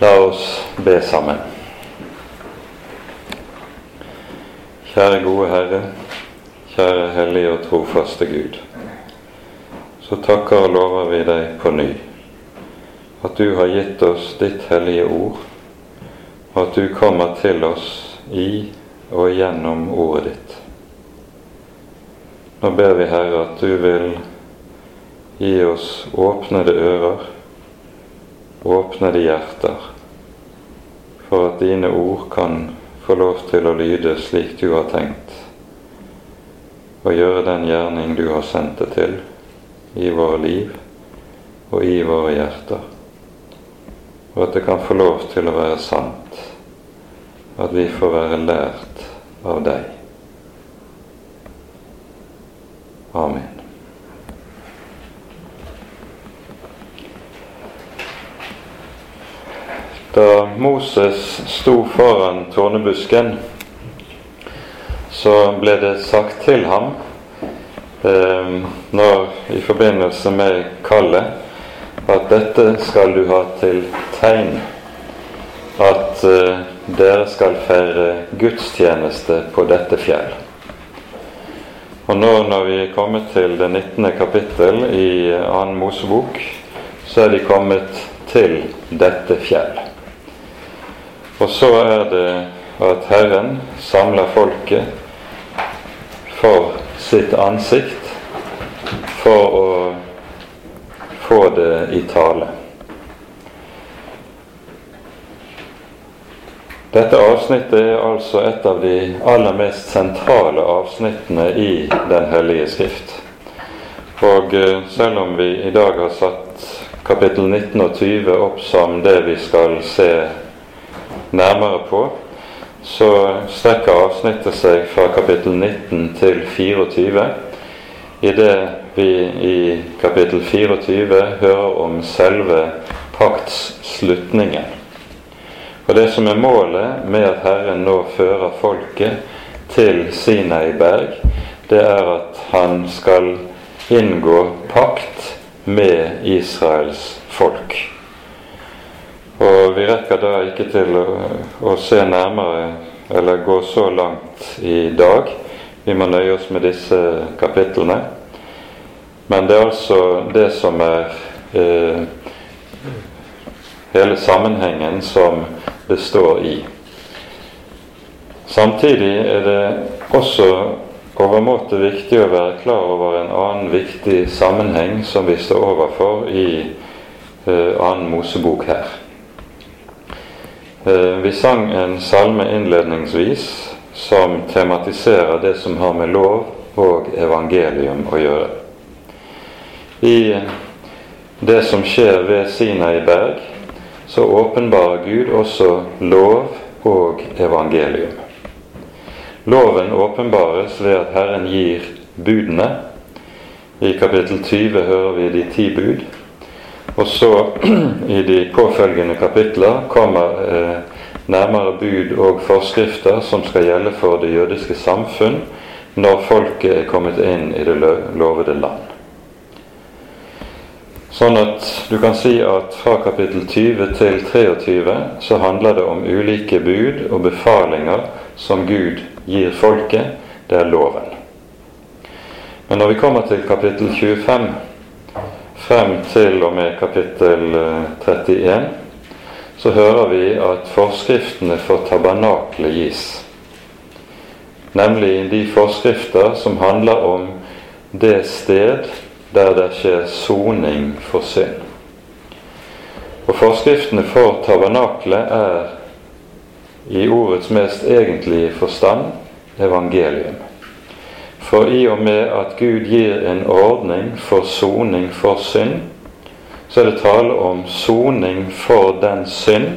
La oss be sammen. Kjære gode Herre, kjære hellige og trofaste Gud. Så takker og lover vi deg på ny at du har gitt oss ditt hellige ord, og at du kommer til oss i og gjennom ordet ditt. Nå ber vi, Herre, at du vil gi oss åpnede ører, åpnede hjerter, for at dine ord kan få lov til å lyde slik du har tenkt, og gjøre den gjerning du har sendt det til i våre liv og i våre hjerter, og at det kan få lov til å være sant, at vi får være lært av deg. Amen. Da Moses sto foran tornebusken, så ble det sagt til ham eh, når, i forbindelse med kallet at dette skal du ha til tegn at eh, dere skal feire gudstjeneste på dette fjell. Og nå når vi er kommet til det 19. kapittel i 2. Mosebok, så er de kommet til dette fjell. Og så er det at Herren samler folket for sitt ansikt for å få det i tale. Dette avsnittet er altså et av de aller mest sentrale avsnittene i Den hellige skrift. Og eh, selv om vi i dag har satt kapittel 19 og 20 opp som det vi skal se nærmere på, så strekker avsnittet seg fra kapittel 19 til 24, i det vi i kapittel 24 hører om selve paktsslutningen. Og det som er målet med at Herren nå fører folket til Sinai berg, det er at han skal inngå pakt med Israels folk. Og vi rekker da ikke til å, å, se nærmere eller gå så langt i dag. Vi må nøye oss med disse kapitlene. Men det er altså det som er eh, hele sammenhengen som det står i. Samtidig er det også overmåte viktig å være klar over en annen viktig sammenheng som vi står overfor i eh, annen Mosebok her. Eh, vi sang en salme innledningsvis som tematiserer det som har med lov og evangelium å gjøre. I det som skjer ved Sinai berg, så åpenbarer Gud også lov og evangelium. Loven åpenbares ved at Herren gir budene. I kapittel 20 hører vi de ti bud. Og så i de påfølgende kapitler kommer eh, nærmere bud og forskrifter som skal gjelde for det jødiske samfunn når folket er kommet inn i det lovede land. Sånn at du kan si at fra kapittel 20 til 23 så handler det om ulike bud og befalinger som Gud gir folket. Det er loven. Men når vi kommer til kapittel 25 frem til og med kapittel 31, eh, så hører vi at forskriftene for tabernaklet gis. Nemlig de forskrifter som handler om det sted der det skjer soning for synd. Og forskriftene for tabernaklet er i ordets mest egentlige forstand evangelium. For i og med at Gud gir en ordning for soning for synd, så er det tale om soning for den synd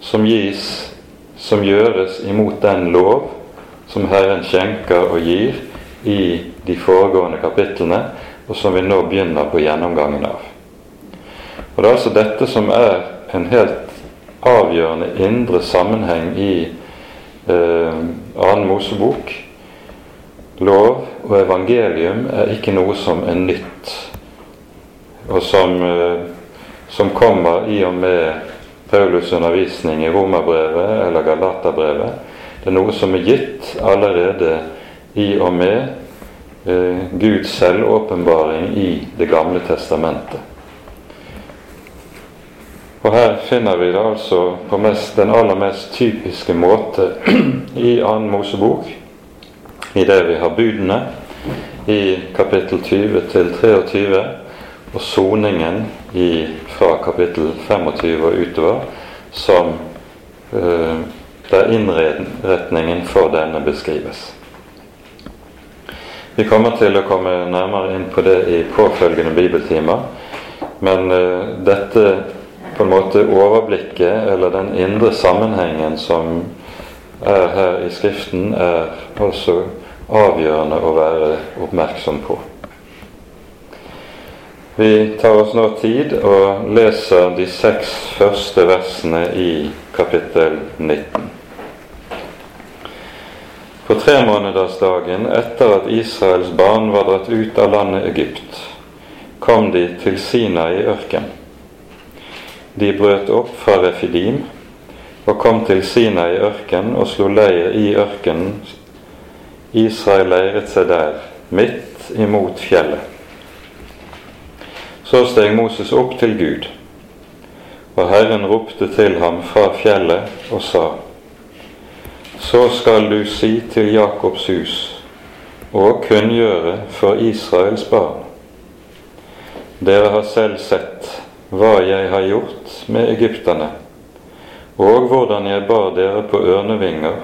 som gis, som gjøres imot den lov som Herren skjenker og gir i de foregående kapitlene, og som vi nå begynner på gjennomgangen av. Og Det er altså dette som er en helt avgjørende indre sammenheng i eh, annen Mosebok Lov og evangelium er ikke noe som er nytt, og som, eh, som kommer i og med Paulus' undervisning i Romerbrevet eller Galaterbrevet. Det er noe som er gitt allerede i og med eh, Guds selvåpenbaring i Det gamle testamentet. Og her finner vi det altså på mest, den aller mest typiske måte i annen Mosebok, i det vi har budene i kapittel 20 til 23, og soningen i, fra kapittel 25 og utover, som eh, der innretningen for denne beskrives. Vi kommer til å komme nærmere inn på det i påfølgende bibeltimer, men eh, dette på en måte overblikket, eller den indre sammenhengen som er her i Skriften, er også avgjørende å være oppmerksom på. Vi tar oss nå tid og leser de seks første versene i kapittel 19. På tremånedersdagen etter at Israels barn var dratt ut av landet Egypt, kom de til Sina i ørken. De brøt opp fra Refidim og kom til Sina i ørken og slo leir i ørkenen Israel leiret seg der, midt imot fjellet. Så steg Moses opp til Gud, og Herren ropte til ham fra fjellet og sa:" Så skal du si til Jakobs hus og kunngjøre for Israels barn. Dere har selv sett hva jeg har gjort med egypterne, og hvordan jeg bar dere på ørnevinger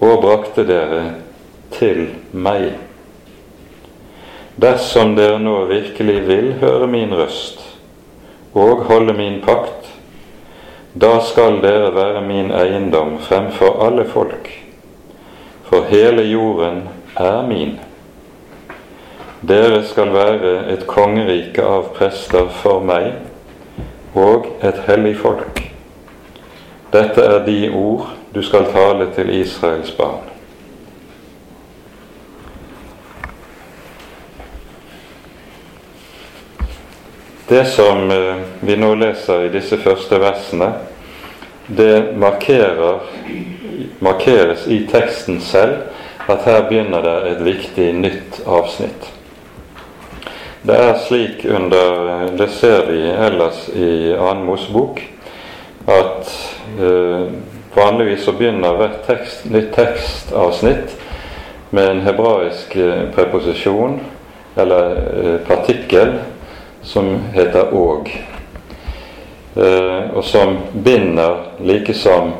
og brakte dere til meg. Dersom dere nå virkelig vil høre min røst og holde min pakt, da skal dere være min eiendom fremfor alle folk, for hele jorden er min. Dere skal være et kongerike av prester for meg og et hellig folk. Dette er de ord du skal tale til Israels barn. Det som eh, vi nå leser i disse første versene, det markerer, markeres i teksten selv at her begynner det et viktig nytt avsnitt. Det er slik under Det ser vi ellers i annen Mosebok at eh, vanligvis så begynner hvert tekst, nytt tekstavsnitt med en hebraisk eh, preposisjon eller eh, partikkel som heter Åg, eh, og som binder like som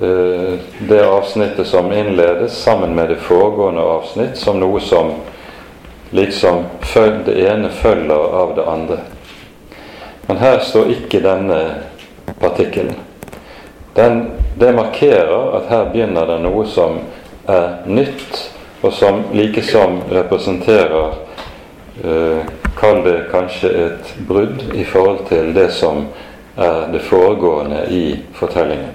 eh, det avsnittet som innledes, sammen med det foregående avsnitt, som noe som liksom det ene følger av det andre. Men her står ikke denne partikkelen. Den, det markerer at her begynner det noe som er nytt, og som likesom representerer eh, Kall det kanskje et brudd i forhold til det som er det foregående i fortellingen.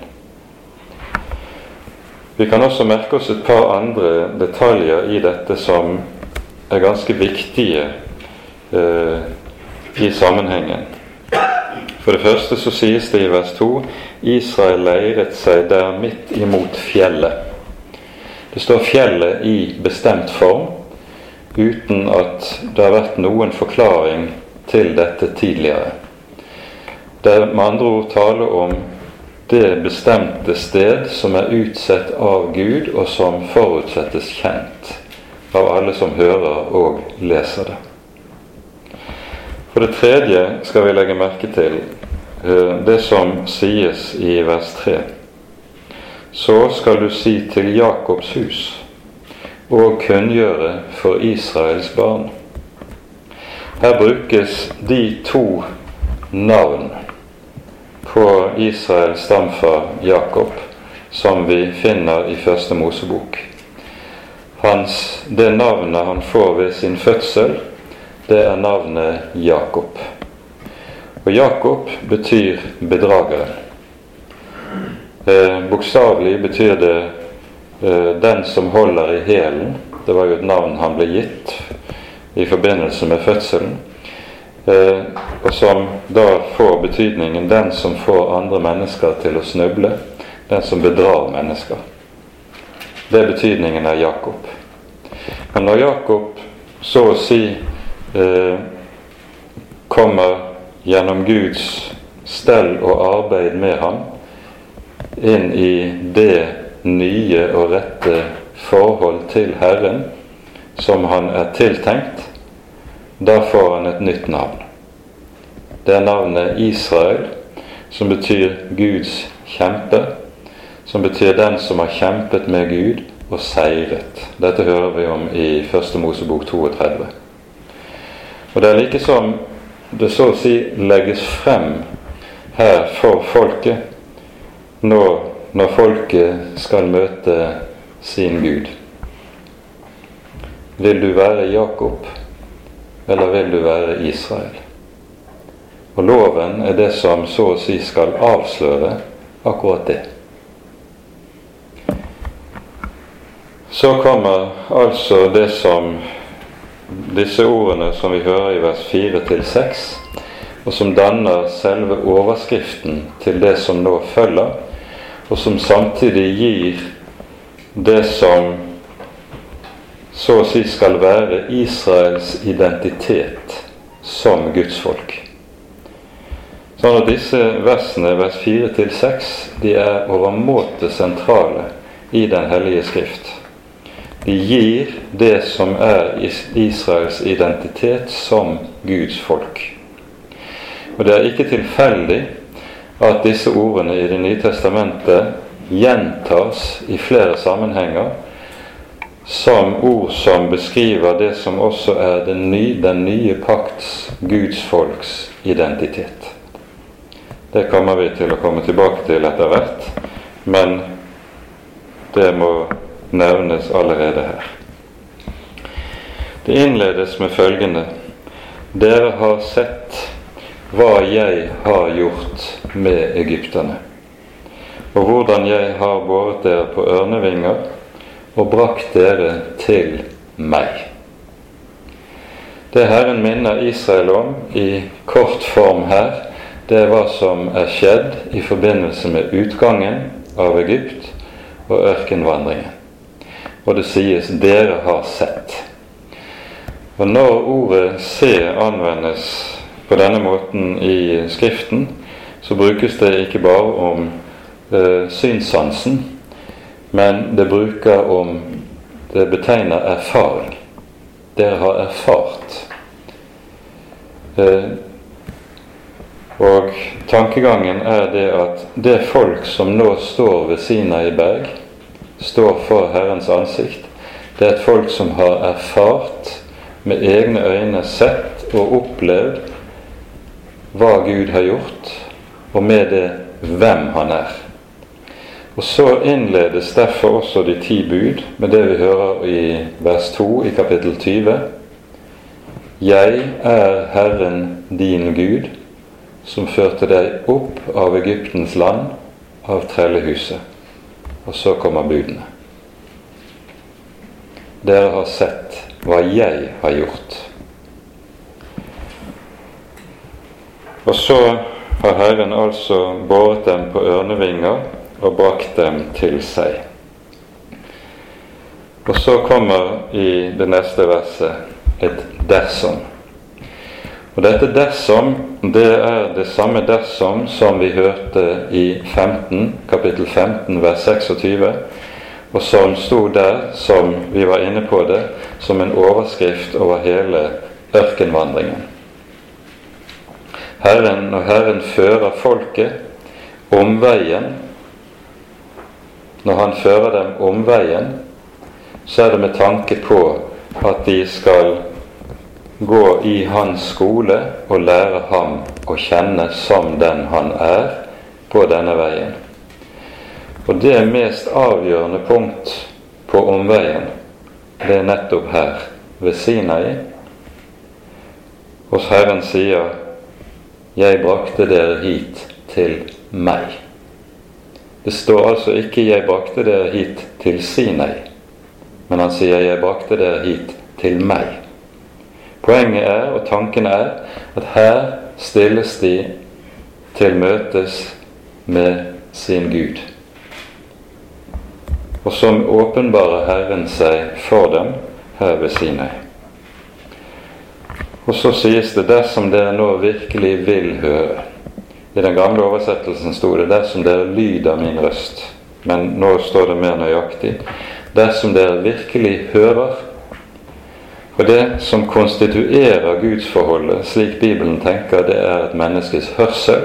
Vi kan også merke oss et par andre detaljer i dette som er ganske viktige eh, i sammenhengen. For det første så sies det i vers 2 Israel leiret seg der midt imot fjellet. Det står fjellet i bestemt form, uten at det har vært noen forklaring til dette tidligere. Det er med andre ord tale om det bestemte sted som er utsett av Gud, og som forutsettes kjent av alle som hører og leser det. For det tredje skal vi legge merke til eh, det som sies i vers 3. Så skal du si til Jakobs hus og kunngjøre for Israels barn. Her brukes de to navn på Israels stamfar Jakob som vi finner i Første Mosebok. Hans, det navnet han får ved sin fødsel, det er navnet Jakob. Og Jakob betyr bedrageren. Eh, Bokstavelig betyr det den som holder i hælen. Det var jo et navn han ble gitt i forbindelse med fødselen. eh, og som da får betydningen 'den som får andre mennesker til å snuble', 'den som bedrar mennesker'. Det er betydningen av Jakob. Men når Jakob så å si eh, kommer gjennom Guds stell og arbeid med ham inn i det nye og rette forhold til Herren som han er tiltenkt, da får han et nytt navn. Det er navnet Israel, som betyr Guds kjempe, som betyr den som har kjempet med Gud og seiret. Dette hører vi om i Første Mosebok 32. Og det er like som det så å si legges frem her for folket når, når folket skal møte sin Gud. Vil du være Jakob, eller vil du være Israel? Og loven er det som så å si skal avsløre akkurat det. Så kommer altså det som disse ordene som vi hører i vers 4 til 6, og som danner selve overskriften til det som nå følger, og som samtidig gir det som så å si skal være Israels identitet som Guds folk. Sånn at disse versene, vers 4 til 6, de er overmåte sentrale i Den hellige skrift. De gir det som er Israels identitet som Guds folk. Og det er ikke tilfeldig at disse ordene i Det nye testamentet gjentas i flere sammenhenger som ord som beskriver det som også er den nye, den nye pakts Guds folks identitet. Det kommer vi til å komme tilbake til etter hvert, men det må nevnes allerede her. Det innledes med følgende Dere har sett hva jeg har gjort med egypterne, og hvordan jeg har båret dere på ørnevinger og brakt dere til meg. Det Herren minner Israel om i kort form her, det er hva som er skjedd i forbindelse med utgangen av Egypt og ørkenvandringen og det sies 'dere har sett'. Og Når ordet 'se' anvendes på denne måten i Skriften, så brukes det ikke bare om eh, synssansen, men det bruker om Det betegner erfaring. Dere har erfart. Eh, og tankegangen er det at det folk som nå står ved Sinai berg, står for Herrens ansikt, det er et folk som har erfart, med egne øyne sett og opplevd hva Gud har gjort, og med det hvem Han er. Og Så innledes derfor også de ti bud med det vi hører i vers 2 i kapittel 20. Jeg er Herren din Gud, som førte deg opp av Egyptens land, av trellehuset. Og så kommer budene. Dere har sett hva jeg har gjort. Og så har Herren altså båret dem på ørnevinger og brakt dem til seg. Og så kommer i det neste verset et 'dersom'. Og dette 'dersom' det er det samme 'dersom' som vi hørte i 15, kapittel 15, vers 26, og som sto der, som vi var inne på det, som en overskrift over hele ørkenvandringen. Herren, når Herren fører folket omveien Når Han fører dem omveien, så er det med tanke på at de skal gå i hans skole og lære ham å kjenne som den han er på denne veien. Og det mest avgjørende punkt på omveien, det er nettopp her, ved Sinai. Og Herren sier, 'Jeg brakte dere hit til meg'. Det står altså ikke 'jeg brakte dere hit til Sinai', men han sier 'jeg brakte dere hit til meg'. Poenget er, og tanken er, at her stilles de til møtes med sin Gud. Og som åpenbarer Herren seg for dem her ved Sinai. Og så sies det 'dersom dere nå virkelig vil høre'. I den gamle oversettelsen sto det 'dersom dere lyder min røst'. Men nå står det mer nøyaktig 'dersom dere virkelig hører'. Og det som konstituerer gudsforholdet, slik Bibelen tenker, det er et menneskes hørsel.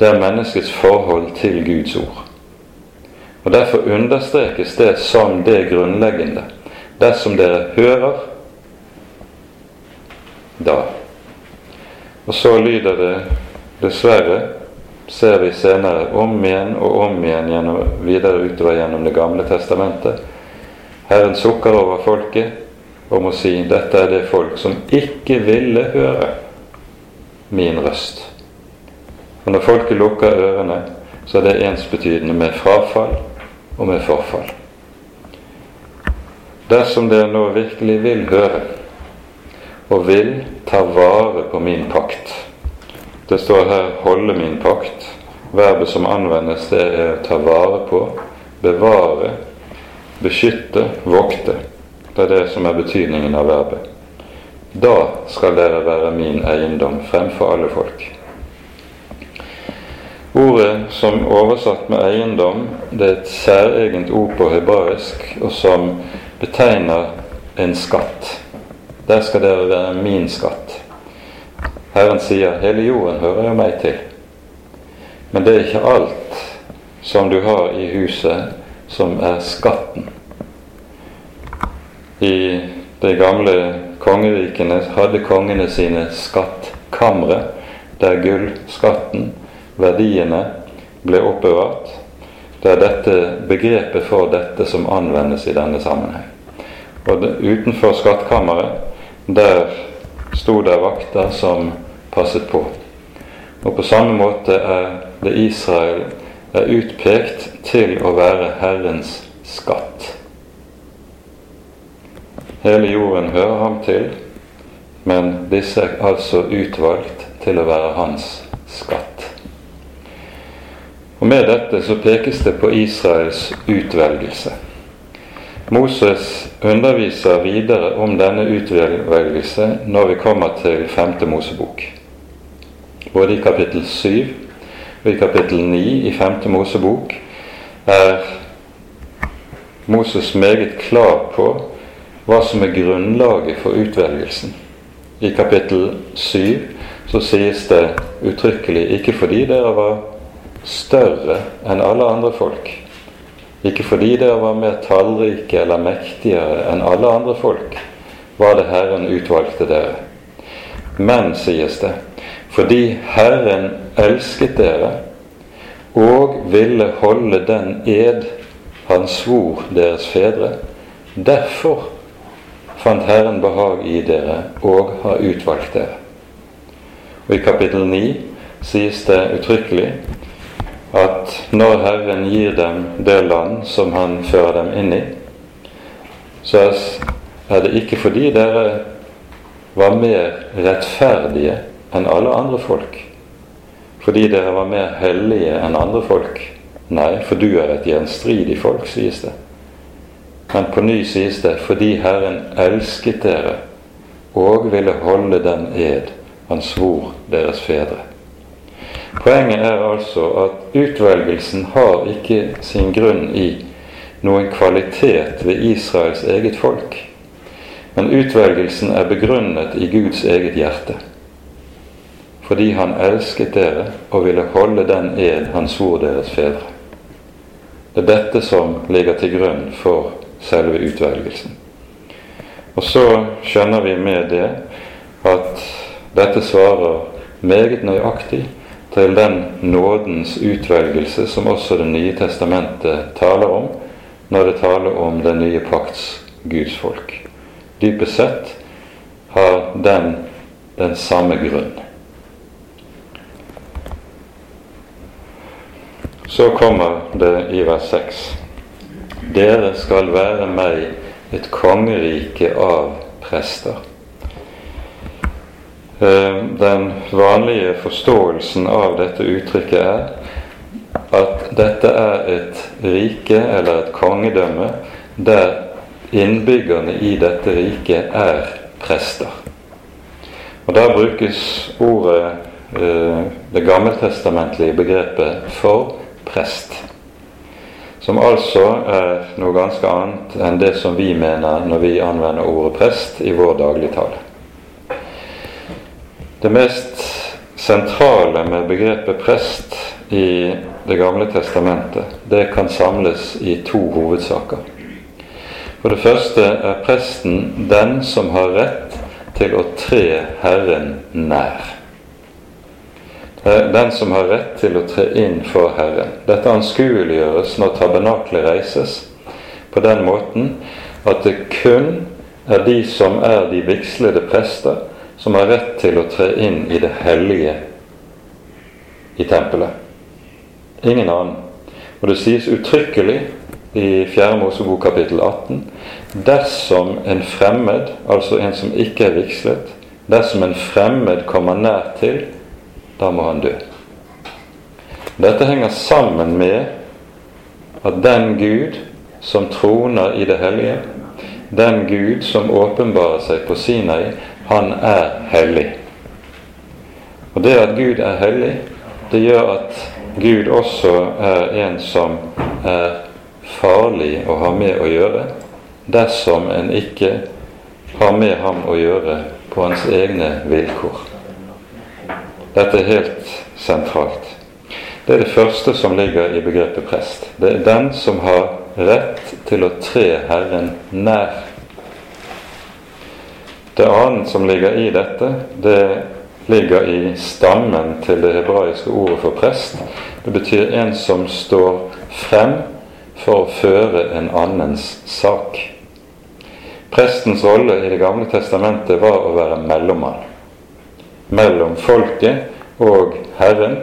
Det er menneskets forhold til Guds ord. Og Derfor understrekes det som det grunnleggende. Dersom dere hører, da. Og så lyder det dessverre, ser vi senere, om igjen og om igjen gjennom, videre utover gjennom Det gamle testamentet. Herren sukker over folket om å si dette er det folk som ikke ville høre min røst. Og når folket lukker ørene, så er det ensbetydende med frafall og med forfall. Dersom dere nå virkelig vil høre, og vil ta vare på min pakt Det står her 'holde min pakt'. Verbet som anvendes, det er ta vare på, bevare, beskytte, vokte. Det er det som er betydningen av verbet. Da skal dere være min eiendom fremfor alle folk. Ordet som oversatt med eiendom, det er et særegent ord på hebraisk, og som betegner en skatt. Der skal dere være min skatt. Herren sier hele jorden hører jo meg til. Men det er ikke alt som du har i huset, som er skatten. I de gamle kongerikene hadde kongene sine skattkamre, der gullskatten, verdiene, ble oppbevart. Det er dette begrepet for dette som anvendes i denne sammenheng. Og utenfor skattkammeret der sto det vakter som passet på. Og på samme måte er det Israel er utpekt til å være Herrens skatt. Hele jorden hører ham til, men disse er altså utvalgt til å være hans skatt. Og Med dette så pekes det på Israels utvelgelse. Moses underviser videre om denne utvelgelse når vi kommer til 5. Mosebok. Både i kapittel 7 og i kapittel 9 i 5. Mosebok er Moses meget klar på hva som er grunnlaget for utvelgelsen. I kapittel 7 så sies det uttrykkelig ikke fordi dere var større enn alle andre folk, ikke fordi dere var mer tallrike eller mektigere enn alle andre folk, var det Herren utvalgte dere. Men, sies det, fordi Herren elsket dere og ville holde den ed han svor deres fedre, derfor fant Herren behag i dere og har utvalgt dere. Og I kapittel 9 sies det uttrykkelig at når Herren gir dem det land som Han fører dem inn i, så er det ikke fordi dere var mer rettferdige enn alle andre folk, fordi dere var mer hellige enn andre folk. Nei, for du er et gjenstridig folk, sies det. Men på ny sies det fordi Herren elsket dere og ville holde den ed han svor deres fedre. Poenget er altså at utvelgelsen har ikke sin grunn i noen kvalitet ved Israels eget folk, men utvelgelsen er begrunnet i Guds eget hjerte. Fordi han elsket dere og ville holde den ed han svor deres fedre. Det er dette som ligger til grunn for selve utvelgelsen. Og så skjønner vi med det at dette svarer meget nøyaktig til den nådens utvelgelse som også Det nye testamentet taler om når det taler om den nye pakts gudsfolk. Dypest sett har den den samme grunn. Så kommer det i vers 6. Dere skal være meg et kongerike av prester. Eh, den vanlige forståelsen av dette uttrykket er at dette er et rike eller et kongedømme der innbyggerne i dette riket er prester. Og Da brukes ordet, eh, det gammeltestamentlige begrepet, for prest. Som altså er noe ganske annet enn det som vi mener når vi anvender ordet prest i vår dagligtale. Det mest sentrale med begrepet prest i Det gamle testamentet, det kan samles i to hovedsaker. For det første er presten den som har rett til å tre Herren nær. Den som har rett til å tre inn for Herren. Dette anskueliggjøres når tabernaklet reises på den måten at det kun er de som er de vigslede prester, som har rett til å tre inn i det hellige i tempelet. Ingen annen. Og det sies uttrykkelig i 4. Mosebok kapittel 18 dersom en fremmed, altså en som ikke er vigslet, dersom en fremmed kommer nær til, da må han dø. Dette henger sammen med at den Gud som troner i det hellige, den Gud som åpenbarer seg på Sinai, han er hellig. Og det at Gud er hellig, det gjør at Gud også er en som er farlig å ha med å gjøre dersom en ikke har med ham å gjøre på hans egne vilkår. Dette er helt sentralt. Det er det første som ligger i begrepet prest. Det er den som har rett til å tre Herren nær. Det annet som ligger i dette, det ligger i stammen til det hebraiske ordet for prest. Det betyr en som står frem for å føre en annens sak. Prestens rolle i Det gamle testamentet var å være mellommann mellom folket og Herren,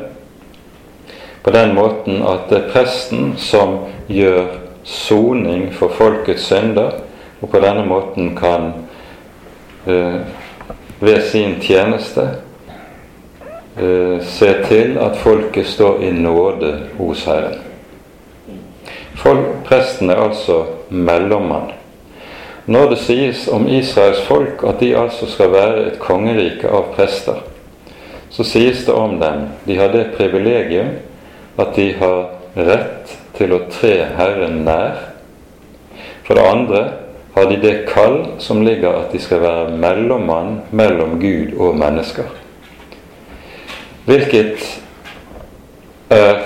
på den måten at det er presten som gjør soning for folkets synder, og på denne måten kan ved sin tjeneste eh, se til at folket står i nåde hos Herren. Folk, presten er altså mellommann. Når det sies om Israels folk at de altså skal være et kongerike av prester, så sies det om dem de har det privilegium at de har rett til å tre Herren nær. For det andre har de det kall som ligger at de skal være mellommann mellom Gud og mennesker. Hvilket er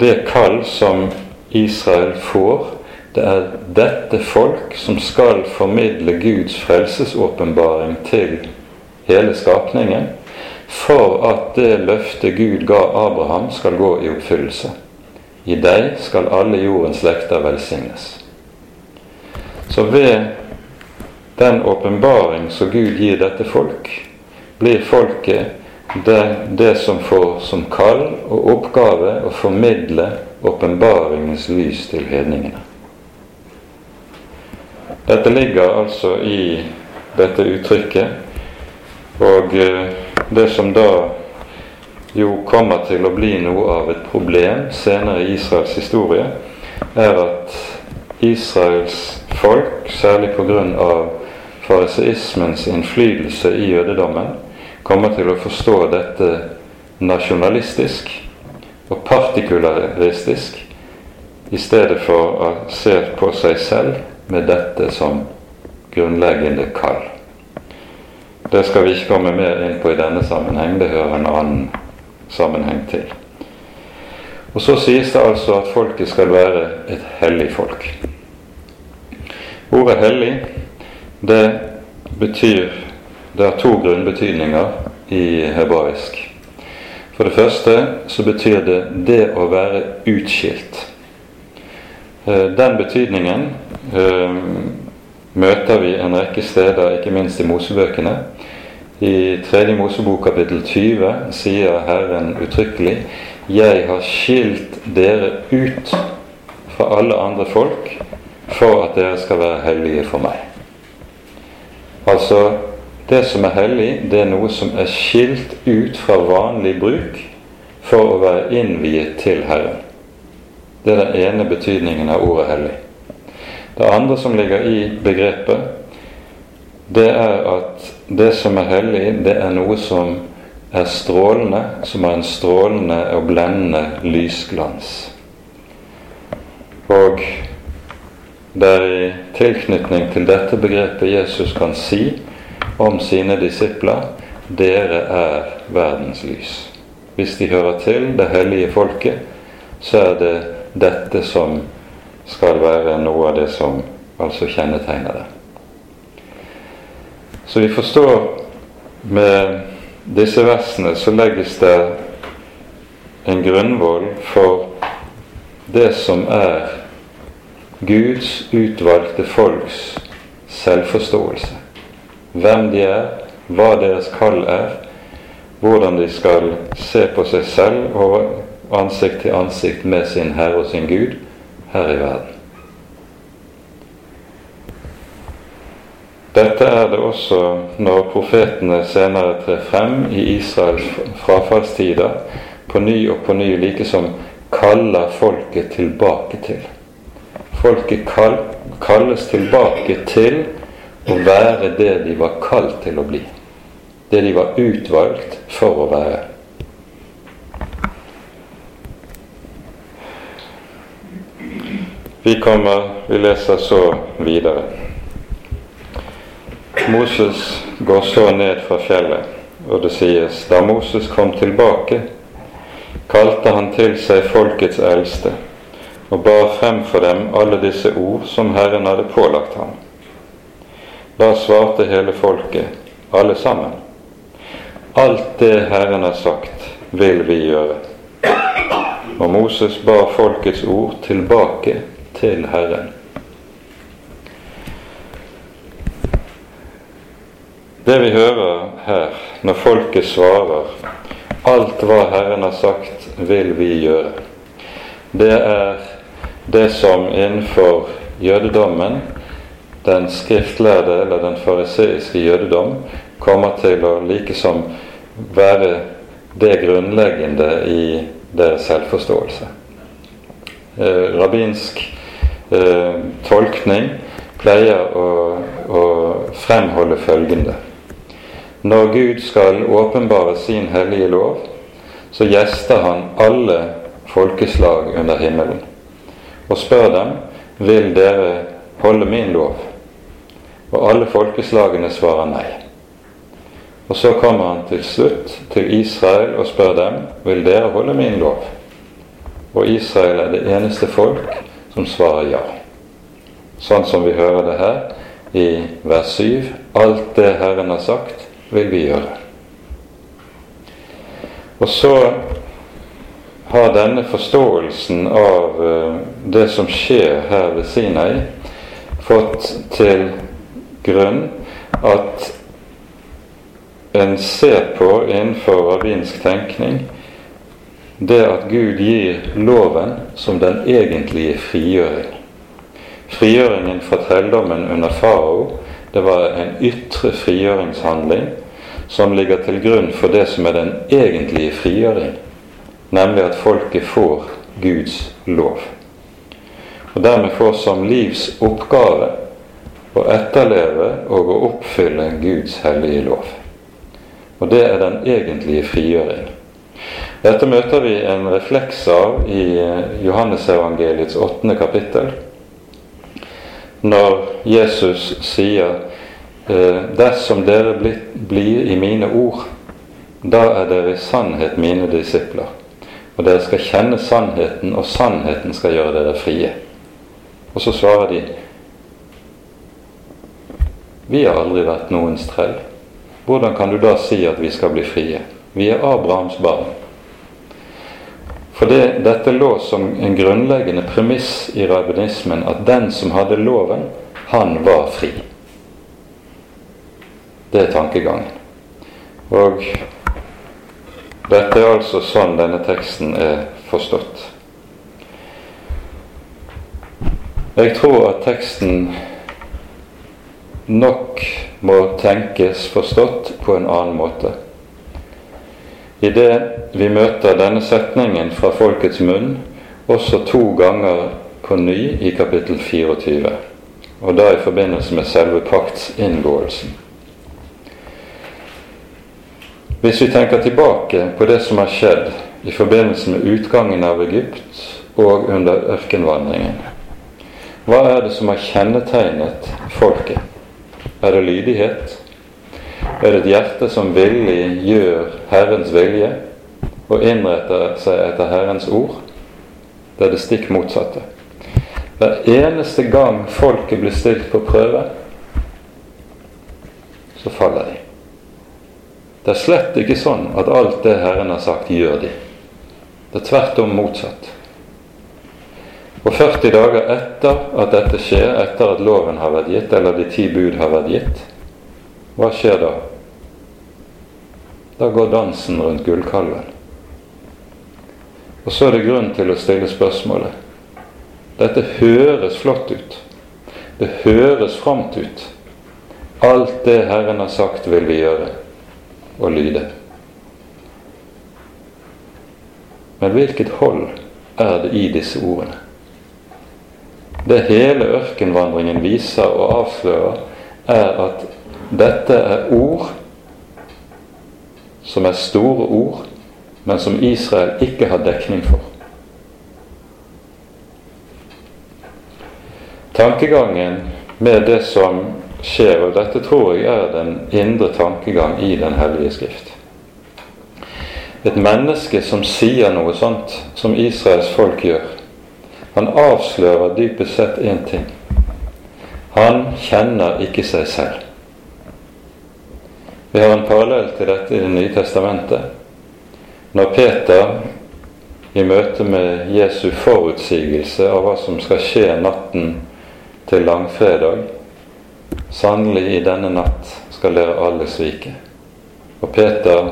det kall som Israel får. Det er dette folk som skal formidle Guds frelsesåpenbaring til hele skapningen, for at det løftet Gud ga Abraham, skal gå i oppfyllelse. I deg skal alle jordens lekter velsignes. Så ved den åpenbaring som Gud gir dette folk, blir folket det, det som får som kall og oppgave å formidle åpenbaringens lys til hedningene. Dette ligger altså i dette uttrykket, og eh, det som da jo kommer til å bli noe av et problem senere i Israels historie, er at Israels folk, særlig pga. fariseismens innflytelse i jødedommen, kommer til å forstå dette nasjonalistisk og partikularistisk i stedet for å se på seg selv med dette som grunnleggende kall. Det skal vi ikke komme mer inn på i denne sammenheng, det hører en annen sammenheng til. Og Så sies det altså at folket skal være et hellig folk. Ordet 'hellig' det betyr Det har to grunnbetydninger i hebraisk. For det første så betyr det det å være utskilt. Eh, den betydningen eh, møter vi en rekke steder, ikke minst i Mosebøkene. I 3. Mosebok kapittel 20 sier Herren uttrykkelig 'Jeg har skilt dere ut fra alle andre folk' for at dere skal være hellige for meg. Altså, det som er hellig, det er noe som er skilt ut fra vanlig bruk for å være innviet til Herren. Det er den ene betydningen av ordet hellig. Det andre som ligger i begrepet, det er at det som er hellig, det er noe som er strålende, som har en strålende og blendende lysglans. Og det er i tilknytning til dette begrepet Jesus kan si om sine disipler dere er verdens lys. Hvis de hører til det hellige folket, så er det dette som skal være noe av det som altså kjennetegner det. Så vi forstår med disse versene så legges det en grunnvoll for det som er Guds utvalgte folks selvforståelse. Hvem de er, hva deres kall er, hvordan de skal se på seg selv og ansikt til ansikt med sin Herre og sin Gud her i verden. Dette er det også når profetene senere trer frem i Israels frafallstider, på ny og på ny, like som kaller folket tilbake til. Folket kall, kalles tilbake til å være det de var kalt til å bli. Det de var utvalgt for å være. Vi kommer, vi leser så videre. Moses går så ned fra fjellet, og det sies da Moses kom tilbake, kalte han til seg folkets eldste og bar frem for dem alle disse ord som Herren hadde pålagt ham. Da svarte hele folket, alle sammen, alt det Herren har sagt, vil vi gjøre. Og Moses bar folkets ord tilbake til Herren. Det vi hører her, når folket svarer 'Alt hva Herren har sagt, vil vi gjøre', det er det som innenfor jødedommen, den skriftlærde eller den fariseiske jødedom, kommer til å likesom være det grunnleggende i deres selvforståelse. Eh, rabbinsk eh, tolkning pleier å, å fremholde følgende når Gud skal åpenbare sin hellige lov, så gjester han alle folkeslag under himmelen og spør dem vil dere holde min lov. Og alle folkeslagene svarer nei. Og så kommer han til slutt til Israel og spør dem vil dere holde min lov. Og Israel er det eneste folk som svarer ja. Sånn som vi hører det her i vers 7. Alt det Herren har sagt, vil vi gjøre. Og så har denne forståelsen av uh, det som skjer her ved Sinai, fått til grunn at en ser på innenfor rabbinsk tenkning det at Gud gir loven som den egentlige frigjøring. Frigjøringen fra trelldommen under farao, det var en ytre frigjøringshandling som ligger til grunn for det som er den egentlige frigjøring, nemlig at folket får Guds lov. Og dermed får som livs oppgave å etterleve og å oppfylle Guds hellige lov. Og det er den egentlige frigjøring. Dette møter vi en refleks av i Johannesevangeliets åttende kapittel, når Jesus sier Eh, dersom dere blir i mine ord, da er dere i sannhet mine disipler. Og dere skal kjenne sannheten, og sannheten skal gjøre dere frie. Og så svarer de Vi har aldri vært noens trell. Hvordan kan du da si at vi skal bli frie? Vi er Abrahams barn. For det, dette lå som en grunnleggende premiss i rabbinismen at den som hadde loven, han var fri. Det er tankegangen. Og dette er altså sånn denne teksten er forstått. Jeg tror at teksten nok må tenkes forstått på en annen måte. Idet vi møter denne setningen fra folkets munn også to ganger på ny i kapittel 24, og da i forbindelse med selve paktsinngåelsen. Hvis vi tenker tilbake på det som har skjedd i forbindelse med utgangen av Egypt og under ørkenvandringen, hva er det som har kjennetegnet folket? Er det lydighet? Er det et hjerte som villig gjør Herrens vilje og innretter seg etter Herrens ord? Det er det stikk motsatte. Hver eneste gang folket blir stilt på prøve, så faller de. Det er slett ikke sånn at alt det Herren har sagt, gjør de. Det er tvert om motsatt. Og 40 dager etter at dette skjer, etter at loven har vært gitt, eller de ti bud har vært gitt, hva skjer da? Da går dansen rundt gullkalven. Og så er det grunn til å stille spørsmålet Dette høres flott ut. Det høres framt ut. Alt det Herren har sagt, vil vi gjøre og lyde. Men hvilket hold er det i disse ordene? Det hele ørkenvandringen viser og avslører, er at dette er ord som er store ord, men som Israel ikke har dekning for. Tankegangen med det som skjer, og dette tror jeg er den indre tankegang i Den hellige skrift. Et menneske som sier noe sånt, som Israels folk gjør, han avslører dypest sett én ting. Han kjenner ikke seg selv. Vi har en parallell til dette i Det nye testamentet. Når Peter i møte med Jesu forutsigelse av hva som skal skje natten til langfredag, Sannelig, i denne natt skal dere alle svike. Og Peter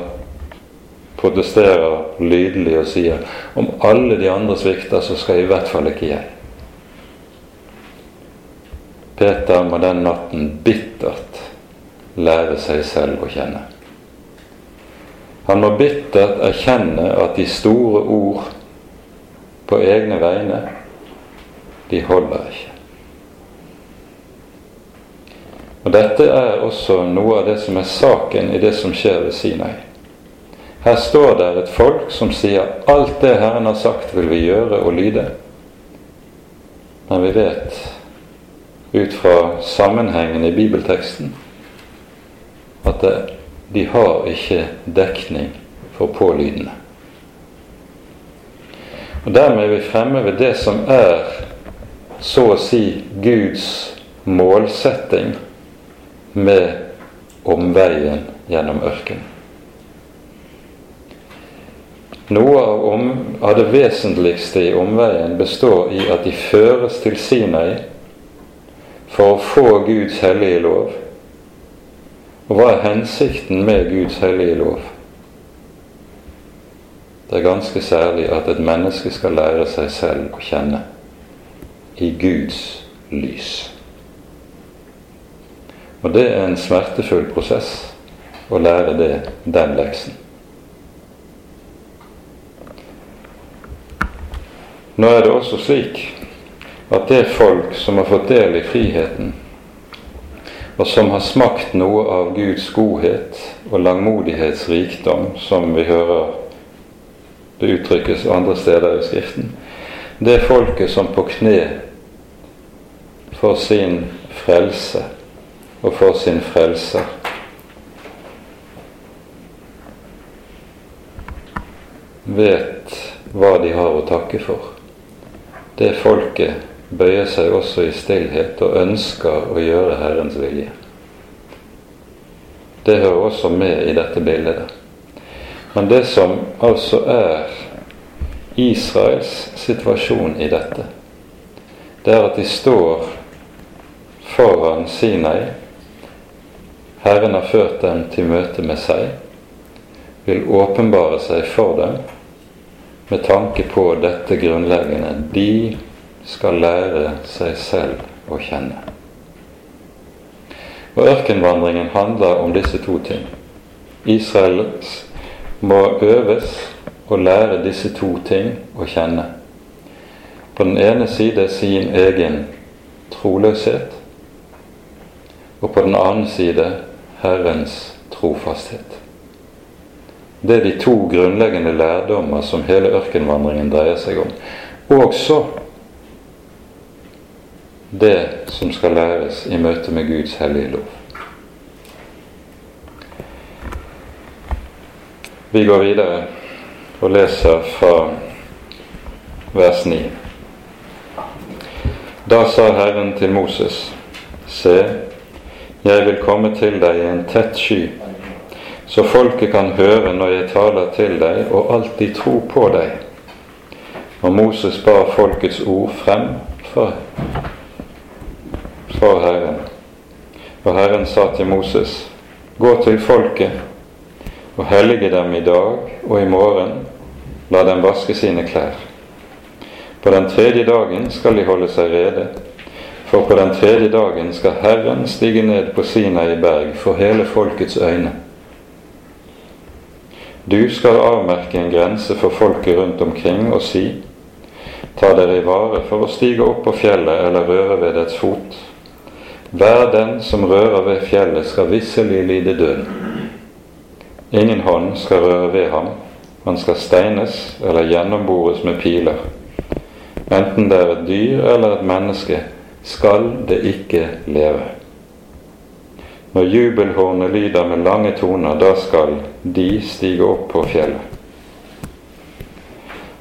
protesterer lydelig og sier om alle de andre svikter, så skal i hvert fall ikke jeg. Peter må den natten bittert lære seg selv å kjenne. Han må bittert erkjenne at de store ord på egne vegne, de holder ikke. Og Dette er også noe av det som er saken i det som skjer ved Sinai. Her står det et folk som sier alt det Herren har sagt, vil vi gjøre og lyde. Men vi vet ut fra sammenhengen i bibelteksten at det, de har ikke dekning for pålydende. Og Dermed er vi fremme ved det som er så å si Guds målsetting med omveien gjennom ørkenen. Noe av, om, av, det vesentligste i omveien består i at de føres til Sinai for å få Guds hellige lov. Og hva er hensikten med Guds hellige lov? Det er ganske særlig at et menneske skal lære seg selv å kjenne i Guds lys. Og det er en smertefull prosess å lære det, den leksen. Nå er det også slik at det folk som har fått del i friheten, og som har smakt noe av Guds godhet og langmodighetsrikdom, som vi hører det uttrykkes andre steder i Skriften, det folket som på kne for sin frelse og for sin frelser. Vet hva de har å takke for. Det folket bøyer seg også i stillhet og ønsker å gjøre Herrens vilje. Det hører også med i dette bildet. Men det som altså er Israels situasjon i dette, det er at de står foran Sinai Herren har ført dem til møte med seg, vil åpenbare seg for dem med tanke på dette grunnleggende. De skal lære seg selv å kjenne. Og ørkenvandringen handler om disse to ting. Israel må øves å lære disse to ting å kjenne. På den ene side sin egen troløshet, og på den annen side Herrens trofasthet. Det er de to grunnleggende lærdommer som hele ørkenvandringen dreier seg om. Også det som skal læres i møte med Guds hellige lov. Vi går videre og leser fra vers 9. Da sa Herren til Moses, Se, jeg vil komme til deg i en tett sky, så folket kan høre når jeg taler til deg, og alltid tro på deg. Og Moses bar folkets ord frem for for Herren. Og Herren sa til Moses, gå til folket og hellige dem i dag og i morgen, la dem vaske sine klær. På den tredje dagen skal de holde seg rede, for på den tredje dagen skal Herren stige ned på Sinai berg for hele folkets øyne. Du skal avmerke en grense for folket rundt omkring og si:" Ta dere i vare for å stige opp på fjellet eller røre ved dets fot, hver den som rører ved fjellet, skal visselig lide døden. Ingen hånd skal røre ved ham, han skal steines eller gjennombores med piler. Enten det er et dyr eller et menneske, skal det ikke leve. Når jubelhornet lyder med lange toner, da skal de stige opp på fjellet.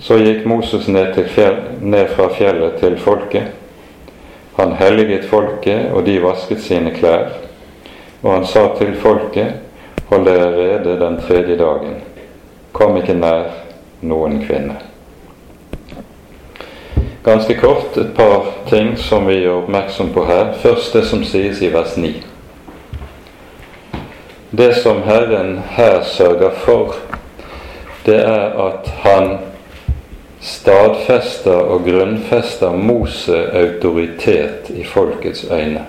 Så gikk Moses ned, fjell, ned fra fjellet til folket han helliget folket, og de vasket sine klær. Og han sa til folket, hold dere rede den tredje dagen. Kom ikke nær noen kvinne. Ganske kort et par ting som vi gjør oppmerksom på her. Først det som sies i vers 9. Det som Herren her sørger for, det er at han stadfester og grunnfester Mose autoritet i folkets øyne.